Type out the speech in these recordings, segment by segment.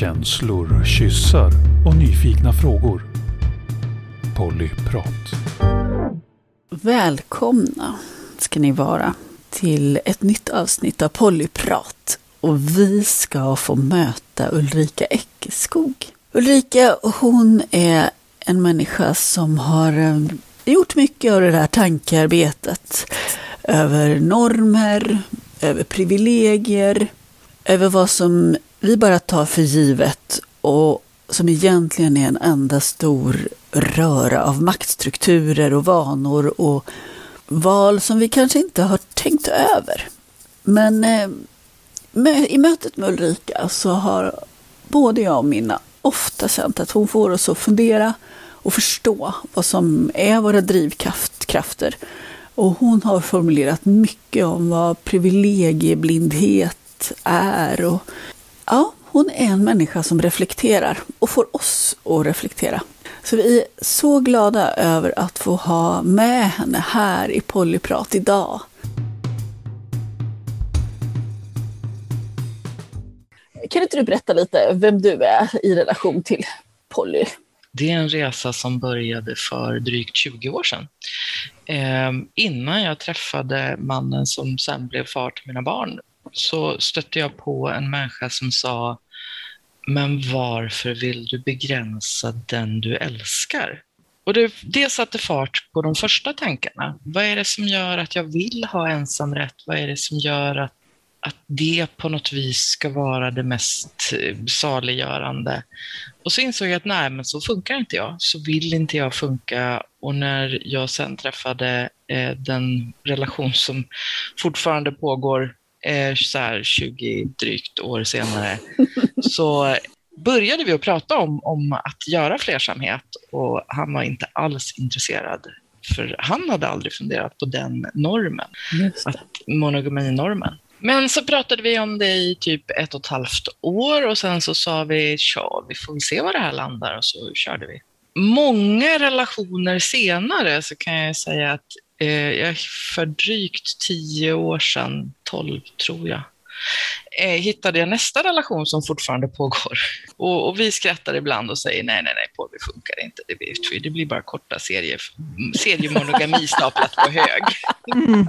Känslor, kyssar och nyfikna frågor. Pollyprat. Välkomna ska ni vara till ett nytt avsnitt av Pollyprat. Och vi ska få möta Ulrika Eckeskog. Ulrika, hon är en människa som har eh, gjort mycket av det där tankearbetet över normer, över privilegier, över vad som vi bara tar för givet och som egentligen är en enda stor röra av maktstrukturer och vanor och val som vi kanske inte har tänkt över. Men eh, i mötet med Ulrika så har både jag och Minna ofta känt att hon får oss att fundera och förstå vad som är våra drivkrafter. Och hon har formulerat mycket om vad privilegieblindhet är. Och, ja, hon är en människa som reflekterar och får oss att reflektera. Så vi är så glada över att få ha med henne här i Pollyprat idag. Kan inte du berätta lite vem du är i relation till Polly? Det är en resa som började för drygt 20 år sedan. Eh, innan jag träffade mannen som sen blev far till mina barn så stötte jag på en människa som sa men varför vill du begränsa den du älskar? Och det, det satte fart på de första tankarna. Vad är det som gör att jag vill ha ensamrätt? Vad är det som gör att, att det på något vis ska vara det mest eh, saliggörande? Och så insåg jag att nej, men så funkar inte jag. Så vill inte jag funka. Och när jag sen träffade eh, den relation som fortfarande pågår eh, så här 20 drygt år senare, så började vi att prata om, om att göra flersamhet och han var inte alls intresserad. För han hade aldrig funderat på den normen, att monogaminormen. Men så pratade vi om det i typ ett och ett halvt år och sen så sa vi, tja, vi får se var det här landar och så körde vi. Många relationer senare så kan jag säga att eh, för drygt tio år sedan, tolv tror jag, eh, hittade jag nästa relation som fortfarande pågår. Och, och, vi skrattar ibland och säger nej, nej, nej, på det funkar inte, det vi. Det blir bara korta serier, seriemonogami staplat på hög. Mm.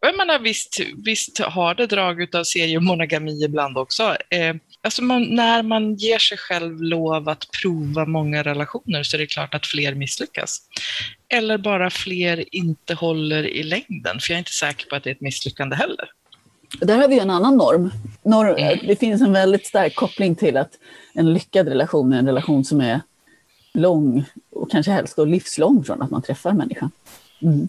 Jag menar, visst, visst har det drag av seriemonogami ibland också. Eh, alltså man, när man ger sig själv lov att prova många relationer så är det klart att fler misslyckas. Eller bara fler inte håller i längden, för jag är inte säker på att det är ett misslyckande heller. Där har vi en annan norm. norm. Mm. Det finns en väldigt stark koppling till att en lyckad relation är en relation som är lång och kanske helst då livslång från att man träffar människan. Mm.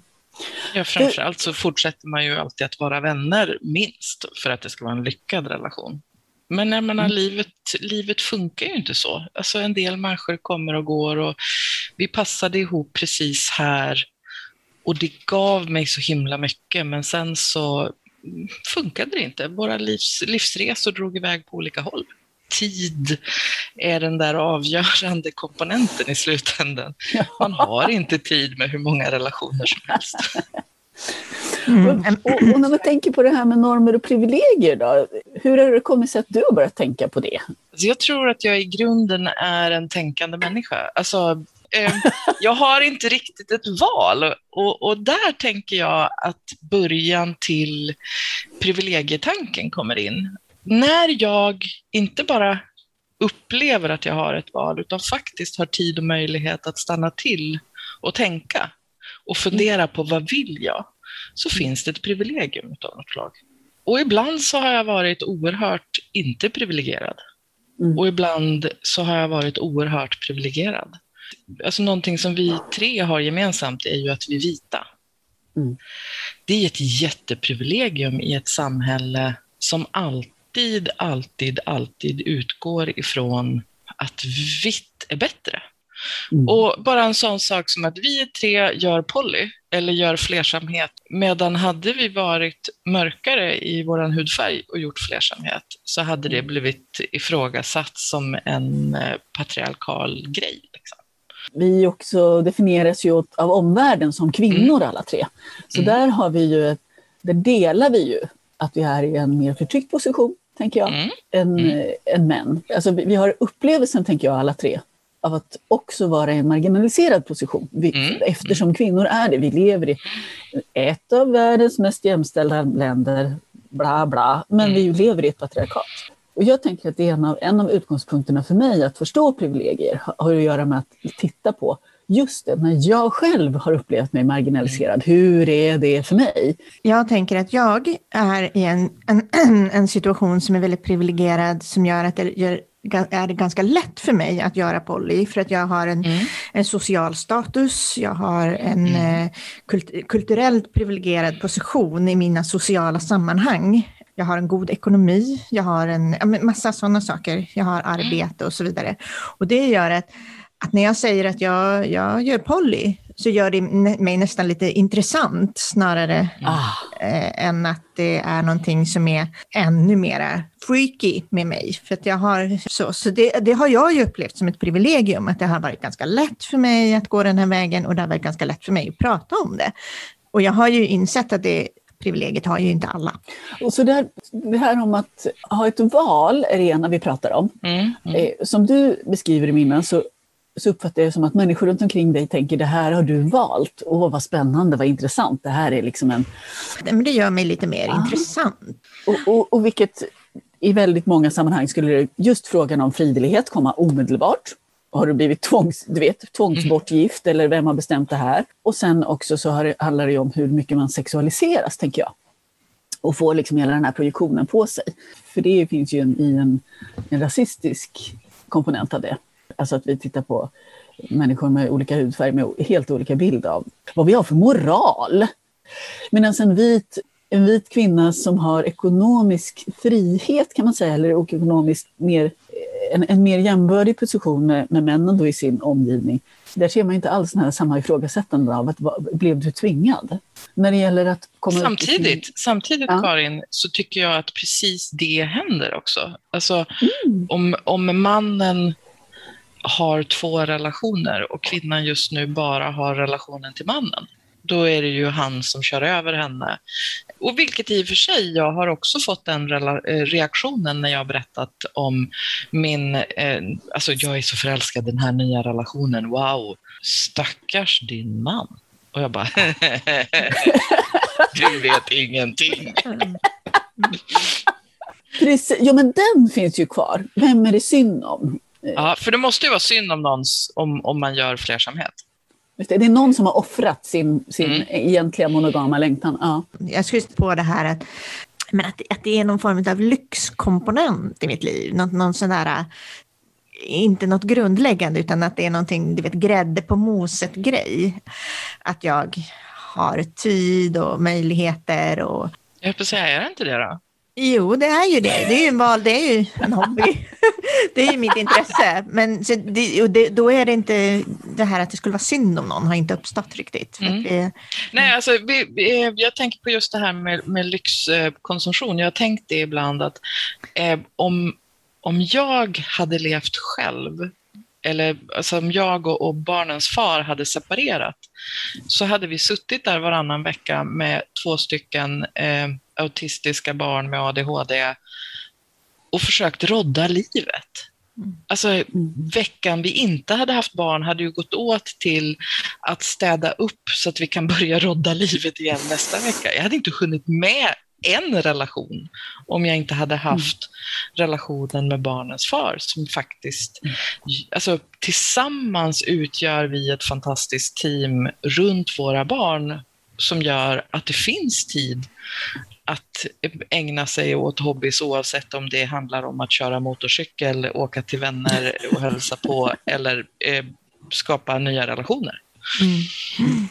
Ja, framförallt så fortsätter man ju alltid att vara vänner minst för att det ska vara en lyckad relation. Men jag menar, mm. livet, livet funkar ju inte så. Alltså en del människor kommer och går och vi passade ihop precis här och det gav mig så himla mycket men sen så funkade det inte. Våra livs, livsresor drog iväg på olika håll. Tid är den där avgörande komponenten i slutändan. Man har inte tid med hur många relationer som helst. Mm. Och, och, när man tänker på det här med normer och privilegier, då, hur har det kommit sig att du har börjat tänka på det? Alltså, jag tror att jag i grunden är en tänkande människa. Alltså, eh, jag har inte riktigt ett val och, och, där tänker jag att början till privilegietanken kommer in. När jag inte bara upplever att jag har ett val utan faktiskt har tid och möjlighet att stanna till och tänka och fundera på vad vill jag? Så finns det ett privilegium av något slag. Och ibland så har jag varit oerhört inte privilegierad. Mm. Och ibland så har jag varit oerhört privilegierad. Alltså någonting som vi tre har gemensamt är ju att vi är vita. Mm. Det är ett jätteprivilegium i ett samhälle som alltid, alltid, alltid utgår ifrån att vitt är bättre. Mm. Och bara en sån sak som att vi tre gör poly, eller gör flersamhet, medan hade vi varit mörkare i vår hudfärg och gjort flersamhet, så hade det mm. blivit ifrågasatt som en eh, patriarkal grej. Liksom. Vi också definieras ju av omvärlden som kvinnor mm. alla tre. Så mm. där har vi ju, där delar vi ju att vi är i en mer förtryckt position tänker jag, mm. än, mm. än män. Alltså, vi har upplevelsen, tänker jag, alla tre, av att också vara i en marginaliserad position. Vi, mm. Eftersom kvinnor är det. Vi lever i ett av världens mest jämställda länder, bla bla, men vi mm. lever i ett patriarkat. Och jag tänker att det är en av, en av utgångspunkterna för mig att förstå privilegier har att göra med att titta på just det, när jag själv har upplevt mig marginaliserad, hur är det för mig? Jag tänker att jag är i en, en, en situation som är väldigt privilegierad som gör att det gör, är det ganska lätt för mig att göra poly för att jag har en, mm. en social status, jag har en mm. eh, kult, kulturellt privilegierad position i mina sociala sammanhang. Jag har en god ekonomi, jag har en massa sådana saker, jag har arbete och så vidare. Och det gör att att när jag säger att jag, jag gör poly så gör det mig nästan lite intressant snarare ah. eh, än att det är någonting som är ännu mera freaky med mig. För att jag har, så så det, det har jag ju upplevt som ett privilegium, att det har varit ganska lätt för mig att gå den här vägen och det har varit ganska lätt för mig att prata om det. Och jag har ju insett att det privilegiet har ju inte alla. Och så där, det här om att ha ett val är det ena vi pratar om. Mm, mm. Eh, som du beskriver i minnen så så uppfattar jag det som att människor runt omkring dig tänker det här har du valt. Åh, vad spännande, vad intressant. Det här är liksom en... Men det gör mig lite mer ah. intressant. Och, och, och vilket i väldigt många sammanhang skulle just frågan om frivillighet komma omedelbart. Har du blivit tvångs, du vet, tvångsbortgift eller vem har bestämt det här? Och sen också så det, handlar det om hur mycket man sexualiseras, tänker jag. Och får liksom hela den här projektionen på sig. För det finns ju en, i en, en rasistisk komponent av det. Alltså att vi tittar på människor med olika hudfärg med helt olika bild av vad vi har för moral. Medan en vit, en vit kvinna som har ekonomisk frihet kan man säga, eller ekonomiskt mer, en, en mer jämbördig position med, med männen då i sin omgivning. Där ser man inte alls den här samma ifrågasättande av att blev du tvingad? När det gäller att komma samtidigt, sin... samtidigt ja. Karin, så tycker jag att precis det händer också. Alltså mm. om, om mannen har två relationer och kvinnan just nu bara har relationen till mannen, då är det ju han som kör över henne. Och vilket i och för sig, jag har också fått den eh, reaktionen när jag har berättat om min, eh, alltså jag är så förälskad i den här nya relationen, wow, stackars din man. Och jag bara, du vet ingenting. Precis. Jo, men den finns ju kvar. Vem är det synd om? Ja, för det måste ju vara synd om någon om, om man gör flersamhet. Det, är någon som har offrat sin, sin mm. egentliga monogama längtan. Ja. Jag skulle på det här att, men att, att det är någon form av lyxkomponent i mitt liv. Någon, någon sån där, inte något grundläggande, utan att det är någonting, du vet, grädde på moset-grej. Att jag har tid och möjligheter. Och... Jag höll på att säga, är det inte det då? Jo, det är ju det. Det är ju en val, det är ju en hobby. det är ju mitt intresse. Men det, det, då är det inte det här att det skulle vara synd om någon har inte uppstått riktigt. Mm. Det, Nej, alltså, vi, vi, jag tänker på just det här med, med lyxkonsumtion. Jag har tänkt det ibland att eh, om, om jag hade levt själv eller alltså om jag och, och, barnens far hade separerat, så hade vi suttit där varannan vecka med två stycken eh, autistiska barn med ADHD och försökt rodda livet. Mm. Alltså mm. veckan vi inte hade haft barn hade ju gått åt till att städa upp så att vi kan börja rodda livet igen nästa vecka. Jag hade inte hunnit med en relation om jag inte hade haft mm. relationen med barnens far som faktiskt, mm. alltså tillsammans utgör vi ett fantastiskt team runt våra barn som gör att det finns tid att ägna sig åt hobbys oavsett om det handlar om att köra motorcykel, åka till vänner och hälsa på eller eh, skapa nya relationer. Mm.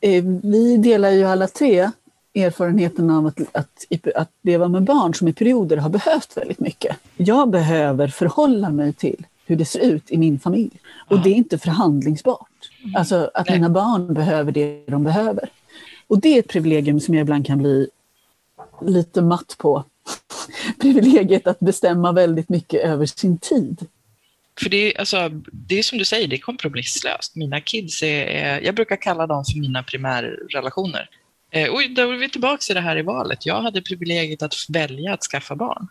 Eh, vi delar ju alla tre erfarenheten av att, att, att leva med barn som i perioder har behövt väldigt mycket. Jag behöver förhålla mig till hur det ser ut i min familj. Och det är inte förhandlingsbart. Alltså att Nej. mina barn behöver det de behöver. Och det är ett privilegium som jag ibland kan bli lite matt på. Privilegiet att bestämma väldigt mycket över sin tid. För det är, alltså, det är som du säger, det är kompromisslöst. Mina kids är, jag brukar kalla dem för mina primärrelationer. Eh, och då är vi tillbaka till det här i valet. Jag hade privilegiet att välja att skaffa barn.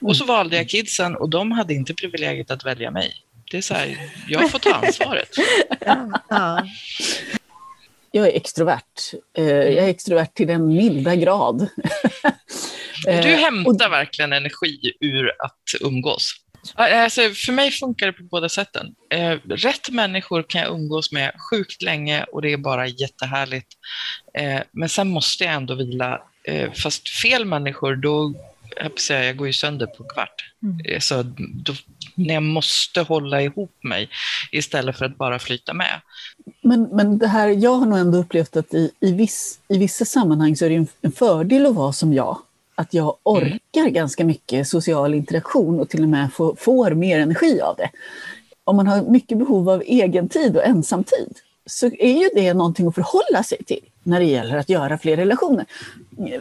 Och så valde jag kidsen och de hade inte privilegiet att välja mig. Det är så här, jag får ta ansvaret. Ja. Jag är extrovert. Eh, Jag är extrovert till den milda grad. Du Eh, hämtar verkligen energi ur att umgås. Alltså, för mig funkar det på båda sätten. Eh, rätt människor kan jag umgås med sjukt länge och det är bara jättehärligt. Eh, men sen måste jag ändå vila. Fast fel människor, då jag går ju sönder på kvart. Eh, Så då, när jag måste hålla ihop mig istället för att bara flyta med. Men, men det här, jag har nog ändå upplevt att i, i, viss, i vissa sammanhang så är det en, en fördel att vara som jag. Att jag orkar ganska mycket social interaktion och till och med får, får mer energi av det. Om man har mycket behov av egen tid och ensamtid så är ju det någonting att förhålla sig till när det gäller att göra fler relationer.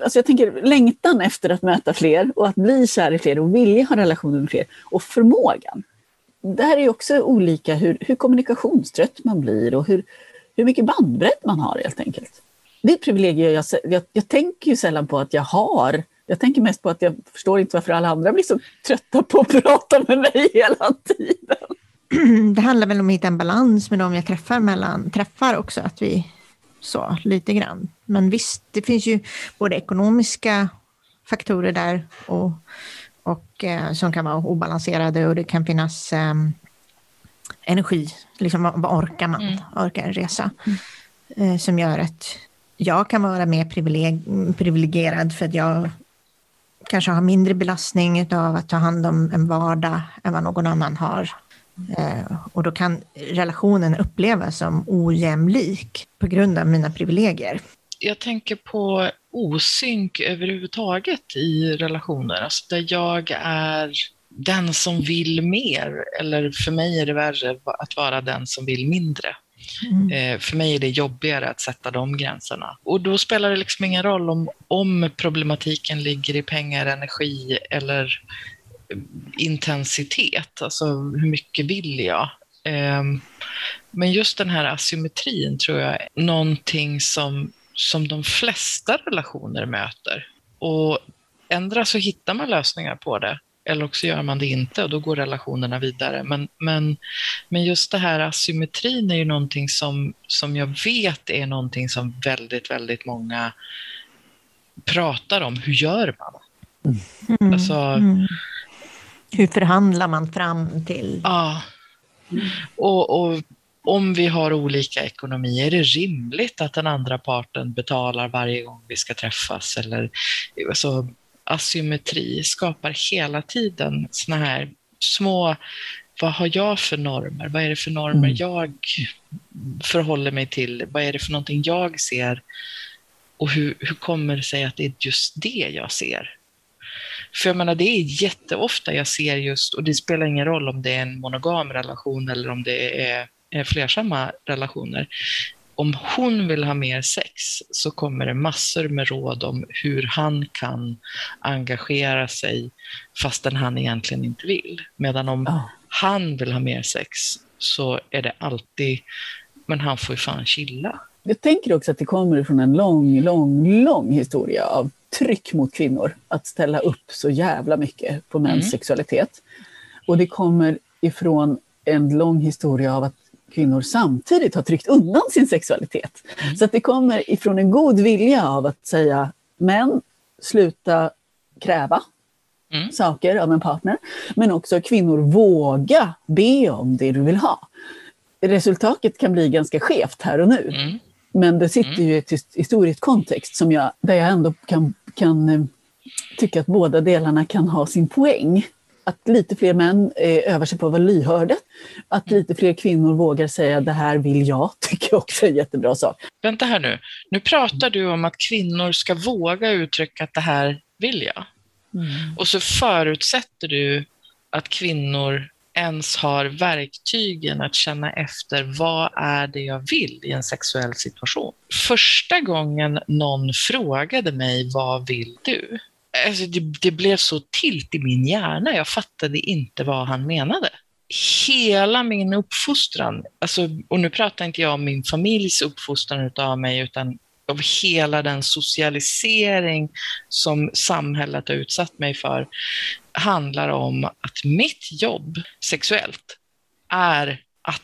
Alltså jag tänker längtan efter att möta fler och att bli kär i fler och vilja ha relationer med fler och förmågan. Det här är ju också olika hur, hur kommunikationstrött man blir och hur, hur mycket bandbredd man har helt enkelt. Det är ett privilegium jag, jag, jag tänker ju sällan på att jag har. Jag tänker mest på att jag förstår inte varför alla andra blir så trötta på att prata med mig hela tiden. Det handlar väl om att hitta en balans med de jag träffar mellan träffar också, att vi så lite grann. Men visst, det finns ju både ekonomiska faktorer där och, och eh, som kan vara obalanserade och det kan finnas eh, energi, liksom vad, orkar man, Mm. orkar en resa, eh, som gör att jag kan vara mer privileg- privilegierad för att jag kanske har mindre belastning av att ta hand om en vardag än vad någon annan har. Eh, och då kan relationen upplevas som ojämlik på grund av mina privilegier. jag tänker på osynk överhuvudtaget i relationer. Alltså där jag är den som vill mer, eller för mig är det värre att vara den som vill mindre. Mm. Eh, för mig är det jobbigare att sätta de gränserna. Och då spelar det liksom ingen roll om, om problematiken ligger i pengar, energi eller intensitet. Alltså hur mycket vill jag? Ehm, men just den här asymmetrin tror jag är någonting som, som de flesta relationer möter. Och ändra så hittar man lösningar på det, eller också gör man det inte och då går relationerna vidare. Men, men, men just det här asymmetrin är ju någonting som, som jag vet är någonting som väldigt, väldigt många pratar om. Hur gör man? Mm. Alltså- Mm. Hur förhandlar man fram till... Ja. Och, och om vi har olika ekonomi, är det rimligt att den andra parten betalar varje gång vi ska träffas? Eller, alltså, asymmetri skapar hela tiden såna här små, vad har jag för normer? Vad är det för normer Mm. jag förhåller mig till? Vad är det för någonting jag ser? Och hur, hur kommer det sig att det är just det jag ser? För jag menar, det är jätteofta jag ser just, och det spelar ingen roll om det är en monogam relation eller om det är, är flersamma relationer. Om hon vill ha mer sex så kommer det massor med råd om hur han kan engagera sig fastän han egentligen inte vill. Medan om Ja. han vill ha mer sex så är det alltid, men han får ju fan chilla. Jag tänker också att det kommer från en lång, lång, lång historia av tryck mot kvinnor att ställa upp så jävla mycket på mäns Mm. sexualitet. Och det kommer ifrån en lång historia av att kvinnor samtidigt har tryckt undan sin sexualitet. Mm. Så att det kommer ifrån en god vilja av att säga män, sluta kräva Mm. saker av en partner. Men också kvinnor, våga be om det du vill ha. Resultatet kan bli ganska skevt här och nu. Mm. Men det sitter ju i ett his- historiskt kontext som jag, där jag ändå kan, kan eh, tycka att båda delarna kan ha sin poäng. Att lite fler män eh, övar sig på att vara lyhörda. Att lite fler kvinnor vågar säga det här vill jag, tycker jag också är en jättebra sak. Vänta här nu. Nu pratar du om att kvinnor ska våga uttrycka att det här vill jag. Och så förutsätter du att kvinnor ens har verktygen att känna efter vad är det jag vill i en sexuell situation. Första gången någon frågade mig vad vill du? Alltså det, det blev så tilt i min hjärna, jag fattade inte vad han menade. Hela min uppfostran, alltså, och nu pratar inte jag om min familjs uppfostran utav mig, utan av hela den socialisering som samhället har utsatt mig för handlar om att mitt jobb sexuellt är att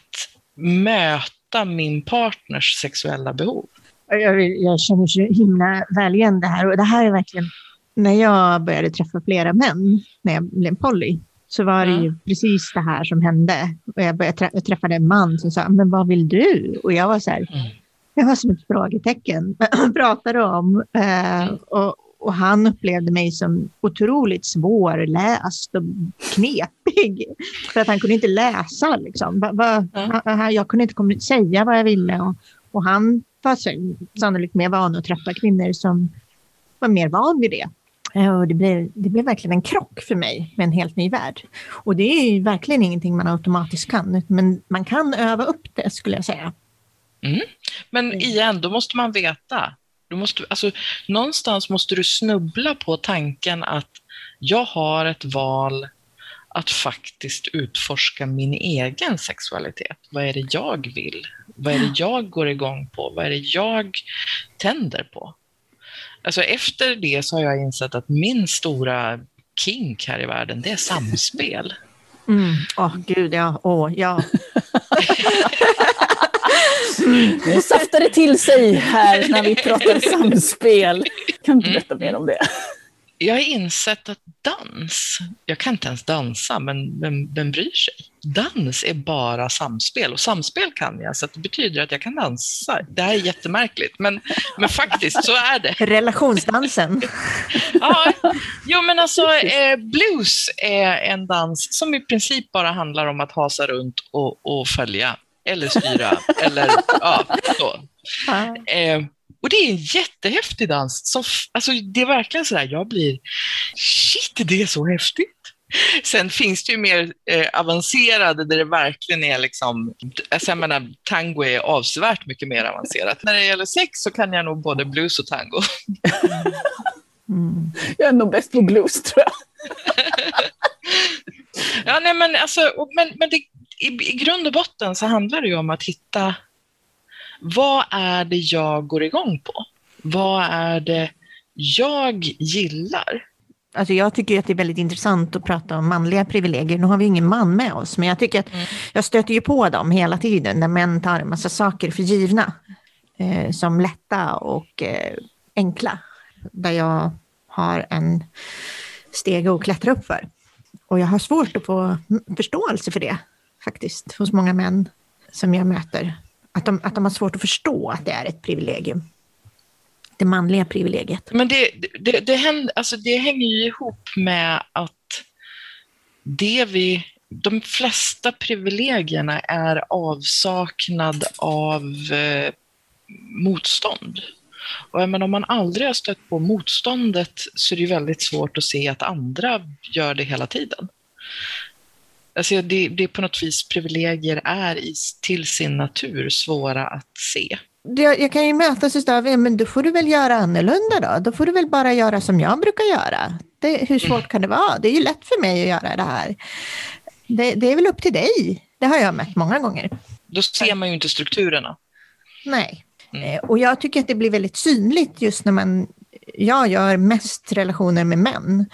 möta min partners sexuella behov. Jag, jag känner så himla väl igen det här och det här är verkligen när jag började träffa flera män när jag blev poly så var det ju precis det här som hände. Och jag, började, jag träffade en man som sa, men vad vill du? Och jag var så här, mm. Jag var som ett frågetecken. pratade om. Eh, och, och han upplevde mig som otroligt svårläst och knepig. För att han kunde inte läsa. Liksom. Va, va, mm. Jag kunde inte säga vad jag ville. Och, och han var sannolikt mer van att träffa kvinnor som var mer van vid det. Eh, och det, blev, det blev verkligen en krock för mig med en helt ny värld. Och det är verkligen ingenting man automatiskt kan, men man kan öva upp det skulle jag säga. Mm. Men mm. igen, då måste man veta. Du måste, alltså, någonstans måste du snubbla på tanken att jag har ett val att faktiskt utforska min egen sexualitet. Vad är det jag vill? Vad är det jag går igång på? Vad är det jag tänder på? Alltså efter det så har jag insett att min stora kink här i världen, det är samspel. Mm. Åh, oh, gud ja. Oh, ja. Nu saftar det till sig här när vi pratar samspel. Kan du berätta mer om det? jag har insett att dans, jag kan inte ens dansa, men vem, vem bryr sig? Dans är bara samspel och samspel kan jag, så det betyder att jag kan dansa. Det här är jättemärkligt, men, men faktiskt så är det. Relationsdansen. ja, jo men alltså eh, blues är en dans som i princip bara handlar om att hasa runt och, och följa, eller styra, eller ja, så. Eh, och det är en jättehäftig dans. Som, alltså det är verkligen så där, jag blir, shit, det är så häftigt. Sen finns det ju mer eh, avancerade där det verkligen är liksom, alltså jag menar, tango är avsevärt mycket mer avancerat. När det gäller sex så kan jag nog både blues och tango. Mm. Jag är nog bäst på blues tror jag. ja, nej men alltså, men, men det, i, i grund och botten så handlar det ju om att hitta vad är det jag går igång på? Vad är det jag gillar? Alltså jag tycker att det är väldigt intressant att prata om manliga privilegier. Nu har vi ingen man med oss, men jag tycker att mm. jag stöter ju på dem hela tiden när män tar en massa saker för givna. Eh, som lätta och eh, enkla. Där jag har en steg att klättra upp för. Och jag har svårt att få förståelse för det faktiskt hos många män som jag möter att de, att de har svårt att förstå att det är ett privilegium. Det manliga privilegiet. Men det, det, det, händer, alltså det hänger ju ihop med att det vi, de flesta privilegierna är avsaknad av eh, motstånd. Och men om man aldrig har stött på motståndet så är det väldigt svårt att se att andra gör det hela tiden. Alltså det, det på något vis privilegier är i, till sin natur svåra att se. Jag, kan ju mötas av, men då får du väl göra annorlunda då? Då får du väl bara göra som jag brukar göra. Det, hur svårt mm. kan det vara? Det är ju lätt för mig att göra det här. Det, det, är väl upp till dig. Det har jag mött många gånger. Då ser man ju inte strukturerna. Nej. Mm. Eh, och jag tycker att det blir väldigt synligt just när man... Jag gör mest relationer med män.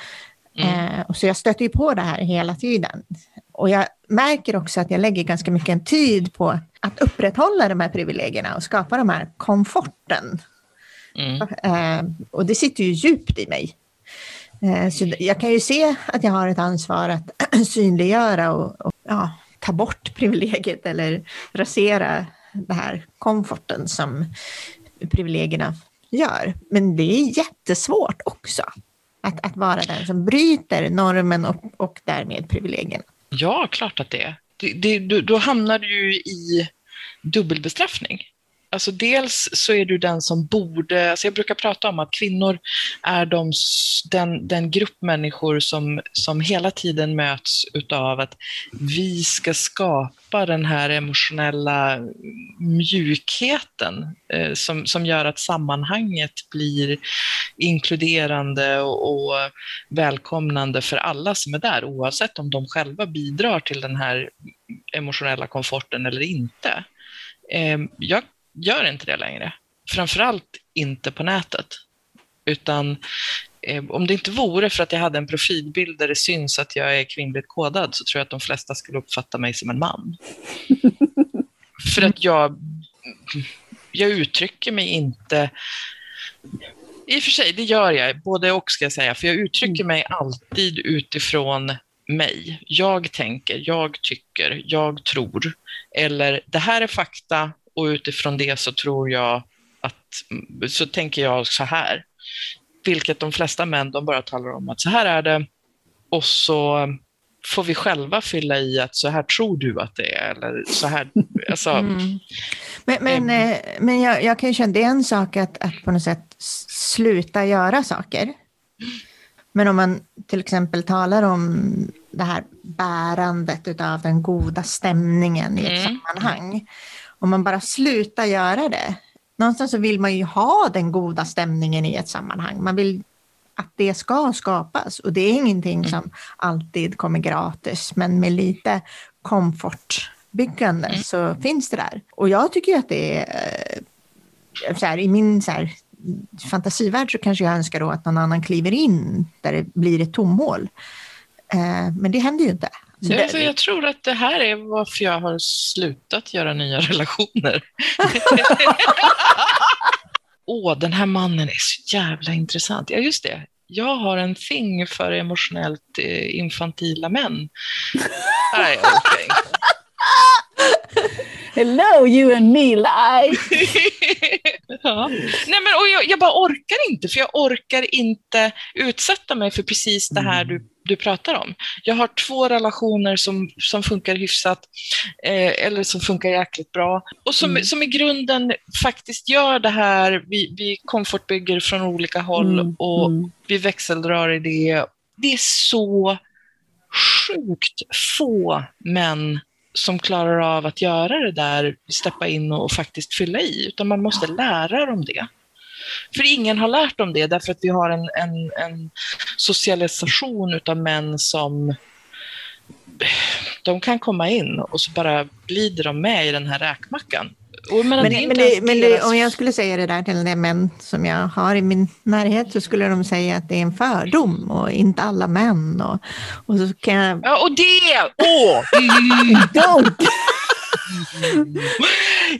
Mm. Eh, och så jag stöter ju på det här hela tiden. Och jag märker också att jag lägger ganska mycket tid på att upprätthålla de här privilegierna och skapa de här komforten. Mm. Eh, och det sitter ju djupt i mig. Eh, så jag kan ju se att jag har ett ansvar att synliggöra och, och ja, ta bort privilegiet eller rasera den här komforten som privilegierna gör. Men det är jättesvårt också. Att, att vara den som bryter normen och, och därmed privilegierna. Ja, klart att det är. Det, det, då hamnar du ju i dubbelbestraffning. Alltså dels så är du den som borde, alltså jag brukar prata om att kvinnor är de, den, den grupp människor som, som hela tiden möts utav att vi ska skapa den här emotionella mjukheten eh, som, som gör att sammanhanget blir inkluderande och, och välkomnande för alla som är där, oavsett om de själva bidrar till den här emotionella komforten eller inte. Ehm, jag gör inte det längre. Framförallt inte på nätet. Utan eh, om det inte vore för att jag hade en profilbild där det syns att jag är kvinnligt kodad så tror jag att de flesta skulle uppfatta mig som en man. för att jag, jag uttrycker mig inte i och för sig, det gör jag, både och ska jag säga, för jag uttrycker mig alltid utifrån mig. Jag tänker, jag tycker, jag tror. Eller det här är fakta och utifrån det så tror jag att, så tänker jag så här. Vilket de flesta män, de bara talar om att så här är det och så får vi själva fylla i att så här tror du att det är, eller så här, alltså. Mm. Men, men, eh, men jag, jag, kan ju känna, det är en sak att, att på något sätt sluta göra saker. Men om man till exempel talar om det här bärandet av den goda stämningen i ett mm. sammanhang. Om man bara slutar göra det. Någonstans så vill man ju ha den goda stämningen i ett sammanhang. Man vill att det ska skapas och det är ingenting mm. som alltid kommer gratis men med lite komfortbyggande mm. så finns det där. Och jag tycker att det är eh, så här, i min så här, fantasivärld så kanske jag önskar då att någon annan kliver in där det blir ett tomhål. Eh, men det händer ju inte. Så det, så jag tror att det här är varför jag har slutat göra nya relationer. Åh, den här mannen är så jävla intressant. Ja, just det. Jag har en thing för emotionellt eh, infantila män. Nej, okay. Hello you and me lie. ja. Nej, men, och jag, jag, bara orkar inte, för jag orkar inte utsätta mig för precis det här du, du pratar om. Jag har två relationer som, som funkar hyfsat, eh, eller som funkar jäkligt bra, och som, mm. som i grunden faktiskt gör det här, vi, vi komfortbygger från olika håll mm. och mm. vi växeldrar i det. Det är så sjukt få män som klarar av att göra det där, steppa in och, faktiskt fylla i, utan man måste lära dem det. För ingen har lärt dem det, därför att vi har en, en, en socialisation av män som de kan komma in och så bara glider de med i den här räkmackan. Men, men, det, men, det, men det, om jag skulle säga det där till de män som jag har i min närhet så skulle de säga att det är en fördom och inte alla män. Och, och så kan jag... Ja, och det! Åh! Mm.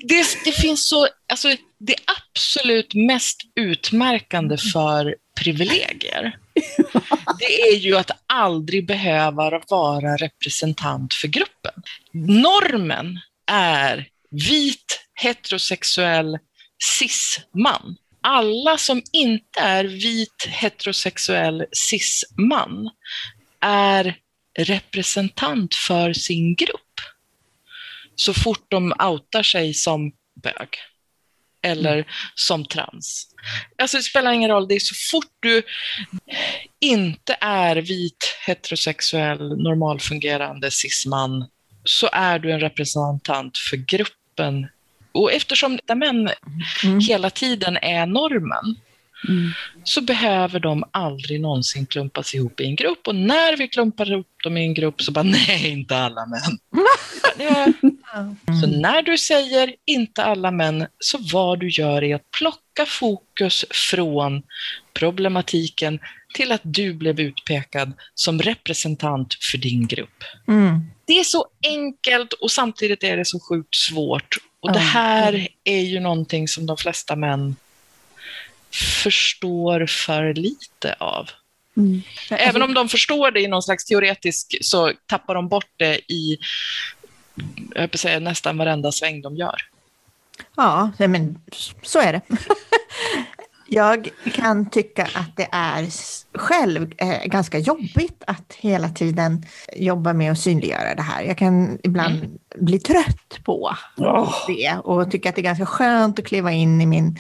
det, det finns så, alltså det absolut mest utmärkande för privilegier, det är ju att aldrig behöva vara representant för gruppen. Normen är vit heterosexuell cis-man. Alla som inte är vit heterosexuell cis-man är representant för sin grupp så fort de outar sig som bög eller mm. som trans. Alltså det spelar ingen roll, det är så fort du inte är vit, heterosexuell, normalfungerande cis-man så är du en representant för gruppen och eftersom män mm. hela tiden är normen, mm. så behöver de aldrig någonsin klumpas ihop i en grupp. Och när vi klumpar ihop dem i en grupp så bara, nej, inte alla män. Så när du säger inte alla män, så vad du gör är att plocka fokus från problematiken till att du blev utpekad som representant för din grupp. Mm. Det är så enkelt och samtidigt är det så sjukt svårt. Och det här är ju någonting som de flesta män förstår för lite av. Mm. Även om de förstår det i någon slags teoretisk så tappar de bort det i jag säga, nästan varenda sväng de gör. Ja, men så är det. Jag kan tycka att det är själv eh, ganska jobbigt att hela tiden jobba med att synliggöra det här. Jag kan ibland mm. bli trött på oh. det och tycka att det är ganska skönt att kliva in i min,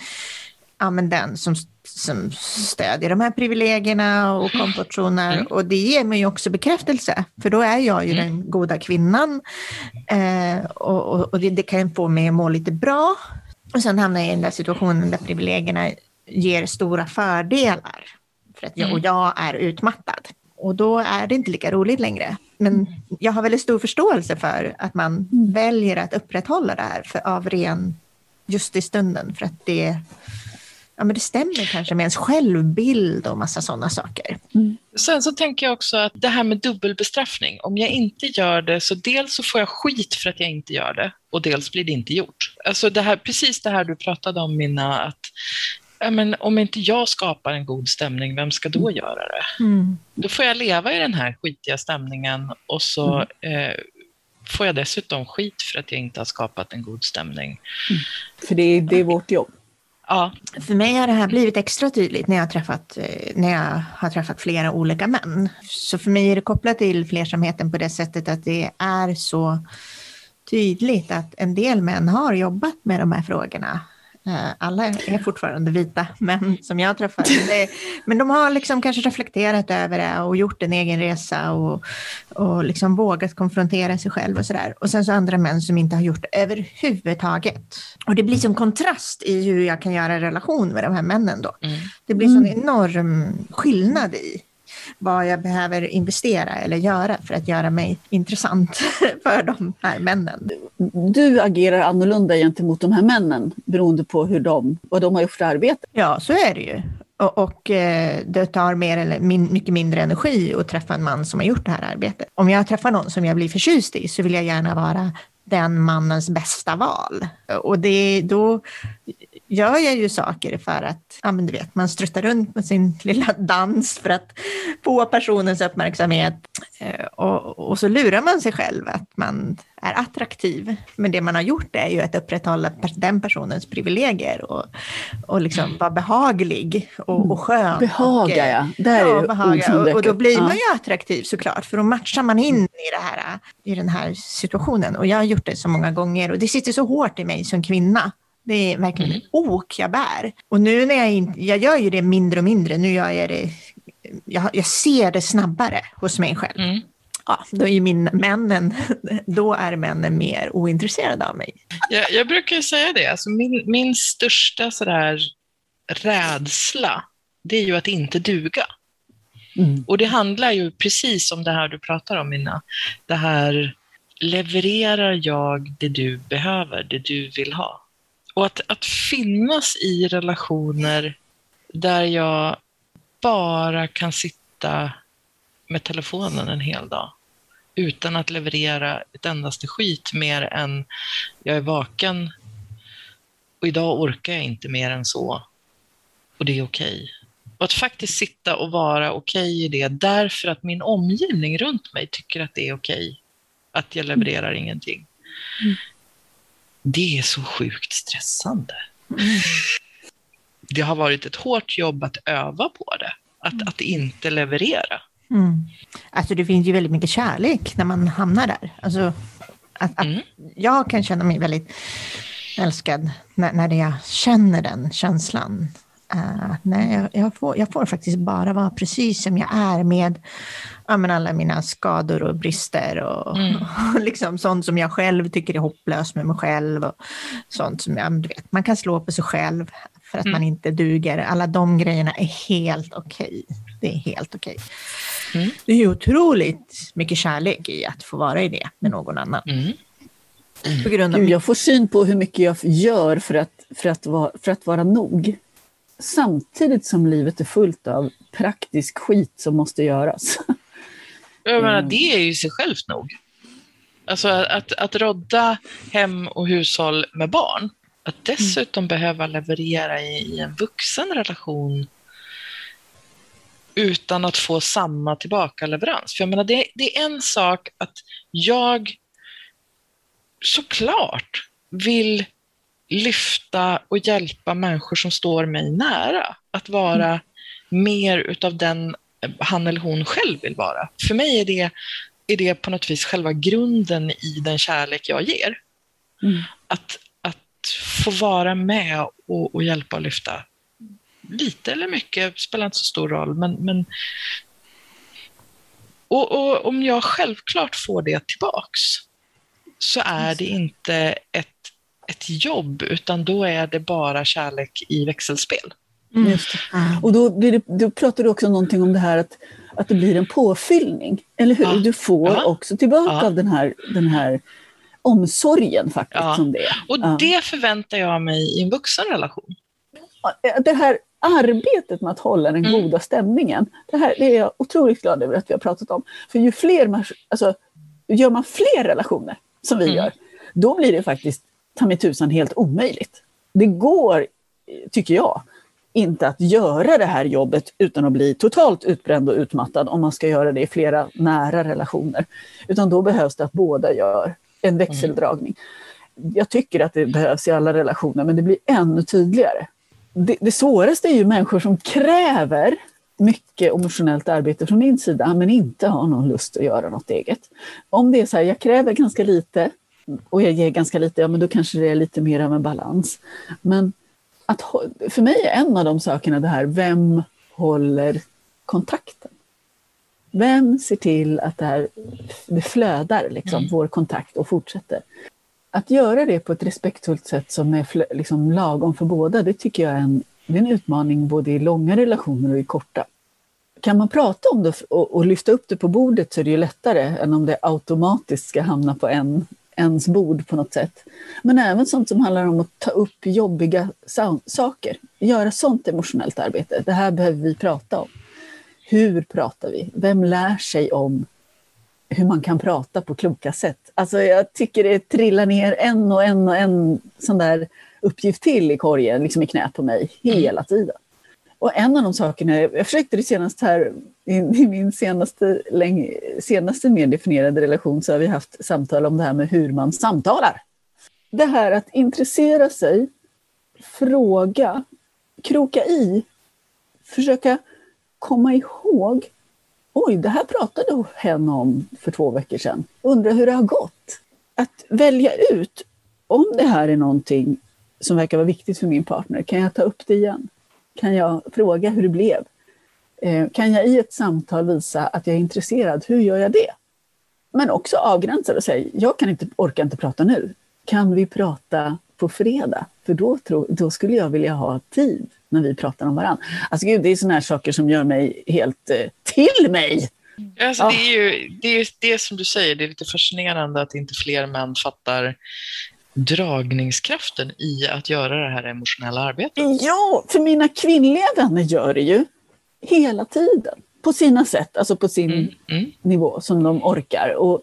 ja men den som, som stödjer de här privilegierna och mm. komfortzoner. Mm. Och det ger mig också bekräftelse, för då är jag ju mm. den goda kvinnan. Eh, och, och, och det, det, kan få mig att må lite bra. Och sen hamnar jag i den där situationen där privilegierna ger stora fördelar. För att jag, och mm. jag är utmattad. Och då är det inte lika roligt längre. Men mm. jag har väldigt stor förståelse för att man väljer att upprätthålla det här för, av ren just i stunden. För att det, ja, men det stämmer kanske med ens självbild och massa sådana saker. Mm. Sen så tänker jag också att det här med dubbelbestraffning, om jag inte gör det så dels så får jag skit för att jag inte gör det och dels blir det inte gjort. Alltså det här, precis det här du pratade om Minna, att ja, men om inte jag skapar en god stämning, vem ska då göra det? Mm. Då får jag leva i den här skitiga stämningen och så mm. eh, får jag dessutom skit för att jag inte har skapat en god stämning. Mm. För det är, det är vårt jobb. Ja. För mig har det här blivit extra tydligt när jag, har träffat, eh, när jag har träffat flera olika män. Så för mig är det kopplat till flersamheten på det sättet att det är så tydligt att en del män har jobbat med de här frågorna alla är fortfarande vita män som jag träffar. Men de har liksom kanske reflekterat över det och gjort en egen resa och, och liksom vågat konfrontera sig själv och sådär. Och sen så andra män som inte har gjort det överhuvudtaget. Och det blir som kontrast i hur jag kan göra relation med de här männen då. Mm. Det blir sån mm. enorm skillnad i vad jag behöver investera eller göra för att göra mig intressant för de här männen. Du agerar annorlunda gentemot de här männen beroende på hur de, vad de har gjort för arbete. Ja, så är det ju. Och, och eh, det tar mer eller min, mycket mindre energi att träffa en man som har gjort det här arbetet. Om jag träffar någon som jag blir förtjust i så vill jag gärna vara den mannens bästa val. Och det, då gör jag ju saker för att, ja men du vet, man struttar runt med sin lilla dans för att få personens uppmärksamhet. Eh, och, och så lurar man sig själv att man är attraktiv. Men det man har gjort är ju att upprätthålla den personens privilegier och, och liksom vara behaglig och, och skön. Behaga, och, ja. Där ja, är behaga. Och, och, då blir man ju attraktiv såklart, för då matchar man in i, det här, i den här situationen. Och jag har gjort det så många gånger och det sitter så hårt i mig som kvinna det är verkligen mm. ok jag bär. Och nu när jag inte, jag gör ju det mindre och mindre, nu gör jag det, jag, jag ser det snabbare hos mig själv. Mm. Ja, då är min, männen, då är männen mer ointresserade av mig. Jag, jag brukar säga det, alltså min, min största sådär rädsla, det är ju att inte duga. Mm. Och det handlar ju precis om det här du pratar om, Minna. Det här, levererar jag det du behöver, det du vill ha? Och att, att finnas i relationer där jag bara kan sitta med telefonen en hel dag utan att leverera ett endaste skit mer än jag är vaken och idag orkar jag inte mer än så. Och det är okej. Okay. Och att faktiskt sitta och vara okej okay i det därför att min omgivning runt mig tycker att det är okej. Okay, att jag levererar mm. ingenting. Det är så sjukt stressande. Mm. Det har varit ett hårt jobb att öva på det, att, mm. att inte leverera. Mm. Alltså det finns ju väldigt mycket kärlek när man hamnar där. Alltså, att, att mm. Jag kan känna mig väldigt älskad när, när jag känner den känslan. Uh, nej, jag, jag, får, jag får faktiskt bara vara precis som jag är med ja, men alla mina skador och brister och, mm. och liksom sånt som jag själv tycker är hopplöst med mig själv. Och sånt som jag, du vet, man kan slå på sig själv för att mm. man inte duger. Alla de grejerna är helt okej. Okay. Det är helt okej. Okay. Mm. Det är otroligt mycket kärlek i att få vara i det med någon annan. Mm. På grund av... Gud, jag får syn på hur mycket jag gör för att, för att, vara, för att vara nog. Samtidigt som livet är fullt av praktisk skit som måste göras. Jag menar, mm. det är ju sig självt nog. Alltså att, att rodda hem och hushåll med barn, att dessutom mm. behöva leverera i, i, en vuxen relation utan att få samma tillbakaleverans. För jag menar, det, det är en sak att jag såklart vill lyfta och hjälpa människor som står mig nära. Att vara mm. mer utav den han eller hon själv vill vara. För mig är det, är det på något vis själva grunden i den kärlek jag ger. Mm. Att, att få vara med och, och hjälpa och lyfta. Lite eller mycket spelar inte så stor roll, men, men och, och, om jag självklart får det tillbaks så är det inte ett, ett jobb, utan då är det bara kärlek i växelspel. Mm. Just det. Och då, blir det, då pratar du också någonting om det här att, att det blir en påfyllning, eller hur? Ja. Du får ja. också tillbaka ja. av den här, den här omsorgen faktiskt. Ja. Som det Och det förväntar jag mig i en vuxen relation. det här arbetet med att hålla den Mm. goda stämningen, det här det är jag otroligt glad över att vi har pratat om. För ju fler man, alltså, gör man fler relationer, som vi Mm. gör, då blir det faktiskt ta mig tusan helt omöjligt. Det går, tycker jag, inte att göra det här jobbet utan att bli totalt utbränd och utmattad om man ska göra det i flera nära relationer. Utan då behövs det att båda gör en växeldragning. Jag tycker att det behövs i alla relationer, men det blir ännu tydligare. Det, det svåraste är ju människor som kräver mycket emotionellt arbete från min sida, men inte har någon lust att göra något eget. Om det är så här, jag kräver ganska lite och jag ger ganska lite, ja men då kanske det är lite mer av en balans. Men att, för mig är en av de sakerna det här, vem håller kontakten? Vem ser till att det här det flödar, liksom, Mm. vår kontakt och fortsätter? Att göra det på ett respektfullt sätt som är liksom, lagom för båda, det tycker jag är en, är en utmaning både i långa relationer och i korta. Kan man prata om det och, och lyfta upp det på bordet så är det ju lättare än om det automatiskt ska hamna på en, ens bord på något sätt. Men även sånt som handlar om att ta upp jobbiga saker. Göra sånt emotionellt arbete. Det här behöver vi prata om. Hur pratar vi? Vem lär sig om hur man kan prata på kloka sätt? Alltså jag tycker det trillar ner en och en och en sån där uppgift till i korgen, liksom i knät på mig, hela tiden. Och en av de sakerna, jag försökte det senast här, i, i min senaste, länge, senaste mer definierade relation så har vi haft samtal om det här med hur man samtalar. Det här att intressera sig, fråga, kroka i, försöka komma ihåg. Oj, det här pratade hen om för två veckor sedan. Undrar hur det har gått. Att välja ut, om det här är någonting som verkar vara viktigt för min partner, kan jag ta upp det igen? Kan jag fråga hur det blev? Eh, Kan jag i ett samtal visa att jag är intresserad? Hur gör jag det? Men också avgränsa och säga, jag kan inte, orkar inte prata nu. Kan vi prata på fredag? För då, tro, då skulle jag vilja ha tid när vi pratar om varandra. Alltså gud, det är sådana här saker som gör mig helt eh, till mig. Alltså, Ja. det är ju det, är, det som du säger, det är lite fascinerande att inte fler män fattar dragningskraften i att göra det här emotionella arbetet. Ja, för mina kvinnliga vänner gör det ju hela tiden. På sina sätt, alltså på sin Mm, mm. nivå som de orkar. Och,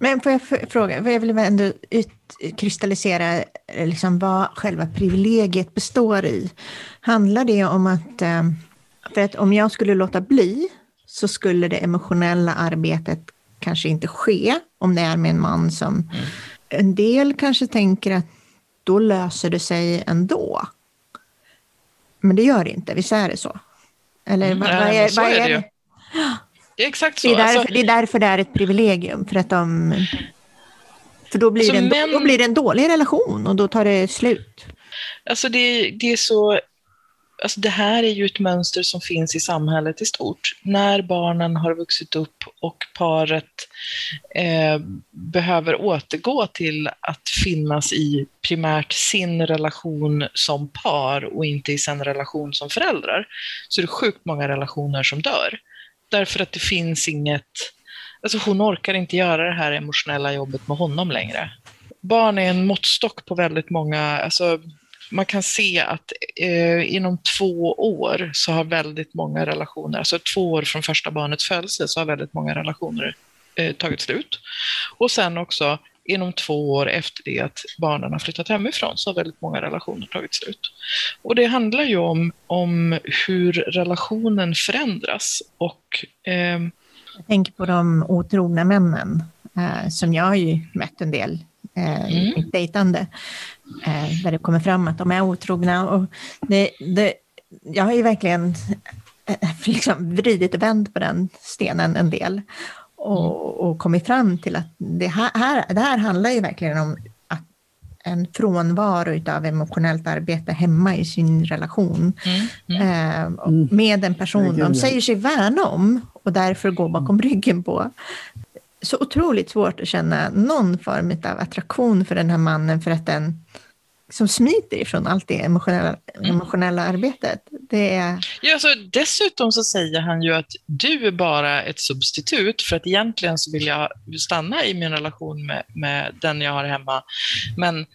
Men får jag fråga, för jag vill ändå utkristallisera liksom vad själva privilegiet består i. Handlar det om att, eh, för att om jag skulle låta bli så skulle det emotionella arbetet kanske inte ske om det är med en man som en del kanske tänker att då löser det sig ändå. Men det gör det inte, visst är det så? Eller vad, Nej, vad är, så vad är det är ju. det? Det är exakt Det så. är, därför, Alltså, det är därför det är ett privilegium, för att de... För då blir, Alltså, det en, män- då blir det en dålig relation och då tar det slut. Alltså det, det är så... Alltså det här är ju ett mönster som finns i samhället i stort. När barnen har vuxit upp och paret eh, behöver återgå till att finnas i primärt sin relation som par och inte i sin relation som föräldrar, så är det sjukt många relationer som dör. Därför att det finns inget... Alltså hon orkar inte göra det här emotionella jobbet med honom längre. Barn är en måttstock på väldigt många... Alltså, man kan se att eh, inom två år så har väldigt många relationer, alltså två år från första barnets födelse, så har väldigt många relationer eh, tagit slut. Och sen också inom två år efter det att barnen har flyttat hemifrån så har väldigt många relationer tagit slut. Och det handlar ju om, om hur relationen förändras och ehm, Jag tänker på de otrogna männen, eh, som jag har ju mött en del eh, i Mm. mitt dejtande, eh, där det kommer fram att de är otrogna. Och det, det, jag har ju verkligen eh, liksom vridit och vänt på den stenen en del och, och kommit fram till att det här, här, det här handlar ju verkligen om att en frånvaro av emotionellt arbete hemma i sin relation mm, mm. eh, och med en person Herregud, de säger sig värna om och därför går bakom ryggen på. Så otroligt svårt att känna någon form av attraktion för den här mannen för att den som smiter ifrån allt det emotionella, emotionella arbetet. Det är, Ja, alltså, dessutom så säger han ju att du är bara ett substitut för att egentligen så vill jag stanna i min relation med, med den jag har hemma. Men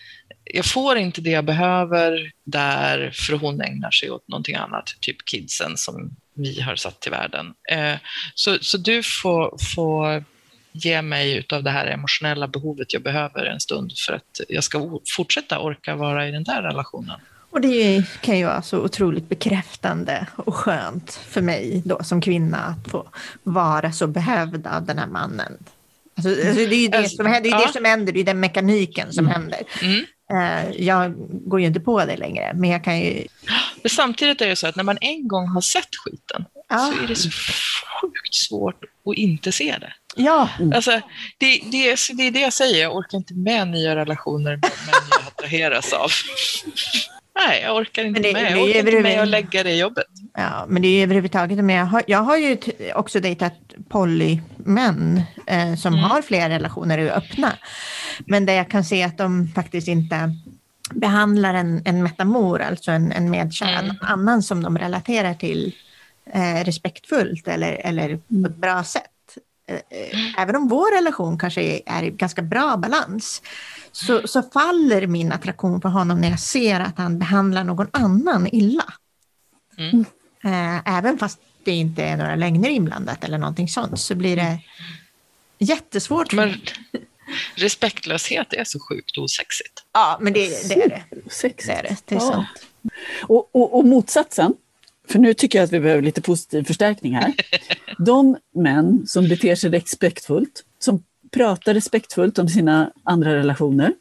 jag får inte det jag behöver där, för hon ägnar sig åt någonting annat, typ kidsen som vi har satt till världen. Eh, så, så du får, får ge mig utav det här emotionella behovet jag behöver en stund för att jag ska fortsätta orka vara i den där relationen. Och det kan ju vara så otroligt bekräftande och skönt för mig då som kvinna att få vara så behövd av den här mannen. Alltså, alltså det är ju det, som händer, det, är det som händer, det är den mekaniken som mm. händer. Mm. Uh, jag går ju inte på det längre, men jag kan ju... Men samtidigt är det så att när man en gång har sett skiten ja. så är det så sjukt svårt att inte se det. Ja. Alltså, det, det, är, det är det jag säger, jag orkar inte med nya relationer med män jag attraheras av. Nej, jag orkar inte det, med. Jag orkar inte med att lägga det jobbet. Ja, men det är överhuvudtaget, men jag har, jag har ju också dejtat polymän eh, som mm. har flera relationer och är öppna. Men där jag kan se att de faktiskt inte behandlar en, en metamor, alltså en, en medkär, mm. annan som de relaterar till eh, respektfullt eller, eller på ett bra sätt. Eh, även om vår relation kanske är, är i ganska bra balans, så, så faller min attraktion på honom när jag ser att han behandlar någon annan illa. Mm. Eh, även fast det inte är några lögner inblandat eller någonting sånt, så blir det jättesvårt. Men respektlöshet är så sjukt osexigt. Ja, men det, det är det. Det är det, det är ja. Och, och, och motsatsen, för nu tycker jag att vi behöver lite positiv förstärkning här. De män som beter sig respektfullt, som pratar respektfullt om sina andra relationer,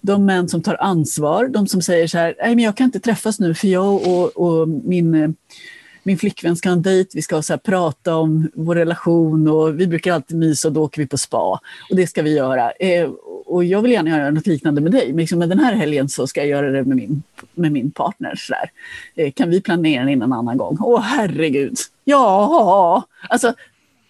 de män som tar ansvar, de som säger så här, nej men jag kan inte träffas nu för jag och, och min, min flickvän ska ha en dejt, vi ska så prata om vår relation och vi brukar alltid mysa och då åker vi på spa. Och det ska vi göra. Eh, och jag vill gärna göra något liknande med dig, men liksom med den här helgen så ska jag göra det med min, med min partner. Så där. Eh, kan vi planera in en annan gång? Åh herregud! Ja, alltså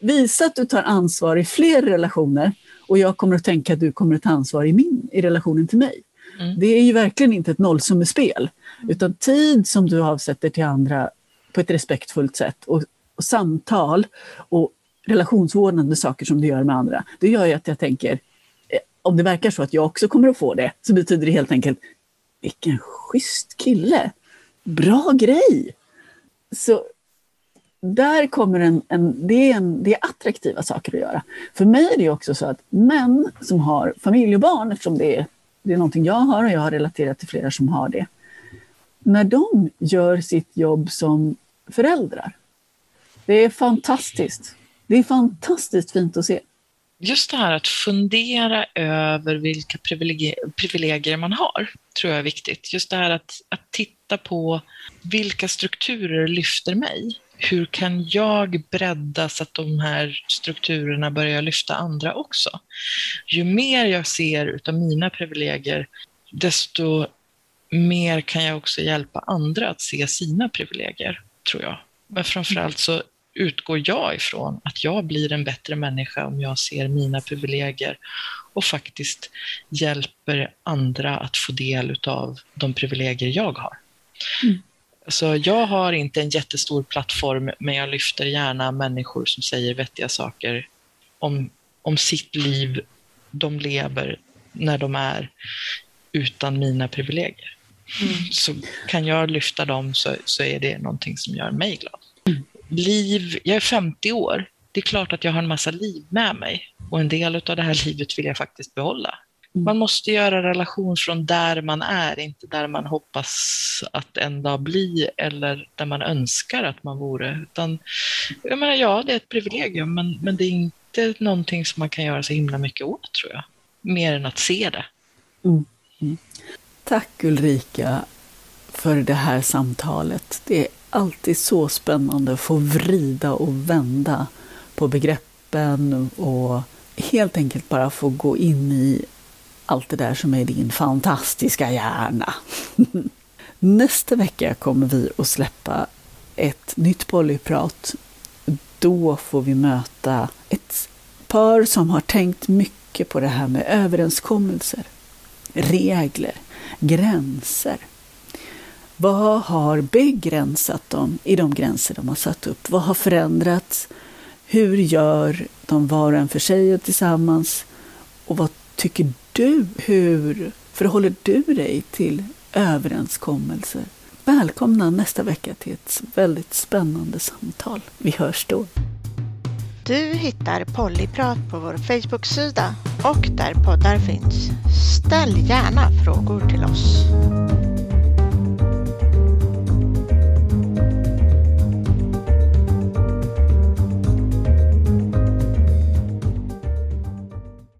visa att du tar ansvar i fler relationer och jag kommer att tänka att du kommer att ta ansvar i, min, i relationen till mig. Mm. Det är ju verkligen inte ett nollsummespel, mm. utan tid som du avsätter till andra på ett respektfullt sätt och, och samtal och relationsvårdande saker som du gör med andra, det gör ju att jag tänker, om det verkar så att jag också kommer att få det, så betyder det helt enkelt, vilken schysst kille! Bra grej! Så där kommer en, en, det, är en, det är attraktiva saker att göra. För mig är det också så att män som har familj och barn, eftersom det är, det är någonting jag har och jag har relaterat till flera som har det. När de gör sitt jobb som föräldrar, det är fantastiskt. Det är fantastiskt fint att se. Just det här att fundera över vilka privilegier, privilegier man har, tror jag är viktigt. Just det här att, att titta på vilka strukturer lyfter mig hur kan jag bredda så att de här strukturerna börjar lyfta andra också? Ju mer jag ser utav mina privilegier, desto mer kan jag också hjälpa andra att se sina privilegier, tror jag. Men framförallt så utgår jag ifrån att jag blir en bättre människa om jag ser mina privilegier och faktiskt hjälper andra att få del utav de privilegier jag har. Mm. Så jag har inte en jättestor plattform, men jag lyfter gärna människor som säger vettiga saker om, om sitt liv de lever när de är utan mina privilegier. Mm. Så kan jag lyfta dem så, så är det någonting som gör mig glad. Liv, jag är 50 år. Det är klart att jag har en massa liv med mig och en del av det här livet vill jag faktiskt behålla. Mm. Man måste göra relation från där man är, inte där man hoppas att en dag bli eller där man önskar att man vore. Utan, jag menar, ja, det är ett privilegium, men, men det är inte någonting som man kan göra så himla mycket åt, tror jag. Mer än att se det. Mm. Mm. Tack Ulrika för det här samtalet. Det är alltid så spännande att få vrida och vända på begreppen och helt enkelt bara få gå in i allt det där som är din fantastiska hjärna. Nästa vecka kommer vi att släppa ett nytt polyprat. Då får vi möta ett par som har tänkt mycket på det här med överenskommelser, regler, gränser. Vad har begränsat dem i de gränser de har satt upp? Vad har förändrats? Hur gör de var och en för sig och tillsammans? Och vad tycker du? Hur Förhåller du dig till överenskommelser? Välkomna nästa vecka till ett väldigt spännande samtal. Vi hörs då. Du hittar Pollyprat på vår Facebook-sida och där poddar finns. Ställ gärna frågor till oss.